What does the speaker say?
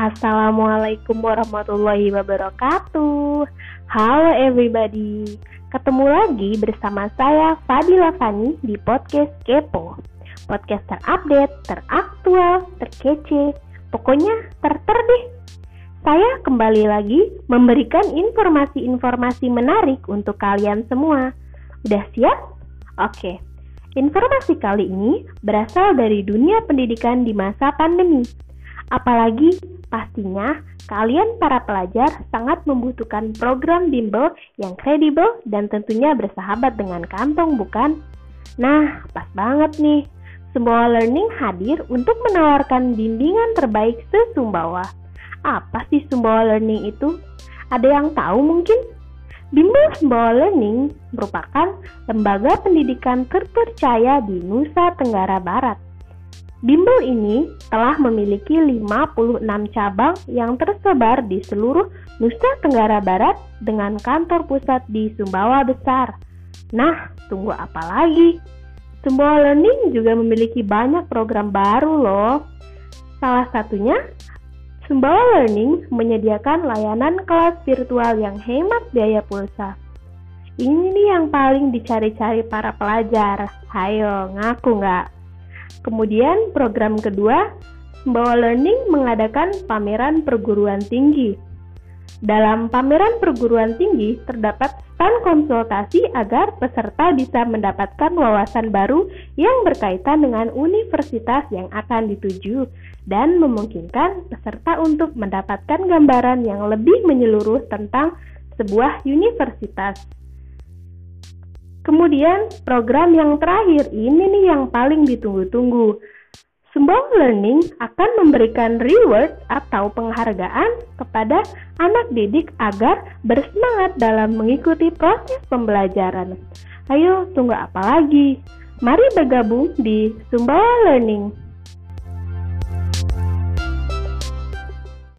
Assalamualaikum warahmatullahi wabarakatuh. Halo everybody. Ketemu lagi bersama saya Fadila Fani di podcast Kepo. Podcast terupdate, teraktual, terkece, pokoknya terter deh. Saya kembali lagi memberikan informasi-informasi menarik untuk kalian semua. Udah siap? Oke. Informasi kali ini berasal dari dunia pendidikan di masa pandemi. Apalagi pastinya kalian para pelajar sangat membutuhkan program bimbel yang kredibel dan tentunya bersahabat dengan kantong bukan? Nah, pas banget nih. Sumbawa Learning hadir untuk menawarkan bimbingan terbaik se-Sumbawa. Apa sih Sumbawa Learning itu? Ada yang tahu mungkin? Bimbel Sumbawa Learning merupakan lembaga pendidikan terpercaya di Nusa Tenggara Barat Bimbel ini telah memiliki 56 cabang yang tersebar di seluruh Nusa Tenggara Barat dengan kantor pusat di Sumbawa Besar. Nah, tunggu apa lagi? Sumbawa Learning juga memiliki banyak program baru loh. Salah satunya, Sumbawa Learning menyediakan layanan kelas virtual yang hemat biaya pulsa. Ini nih yang paling dicari-cari para pelajar. Hayo, ngaku nggak? Kemudian program kedua, Sembawa Learning mengadakan pameran perguruan tinggi. Dalam pameran perguruan tinggi terdapat stand konsultasi agar peserta bisa mendapatkan wawasan baru yang berkaitan dengan universitas yang akan dituju dan memungkinkan peserta untuk mendapatkan gambaran yang lebih menyeluruh tentang sebuah universitas. Kemudian program yang terakhir ini nih yang paling ditunggu-tunggu. Sembong Learning akan memberikan reward atau penghargaan kepada anak didik agar bersemangat dalam mengikuti proses pembelajaran. Ayo, tunggu apa lagi? Mari bergabung di Sumbawa Learning.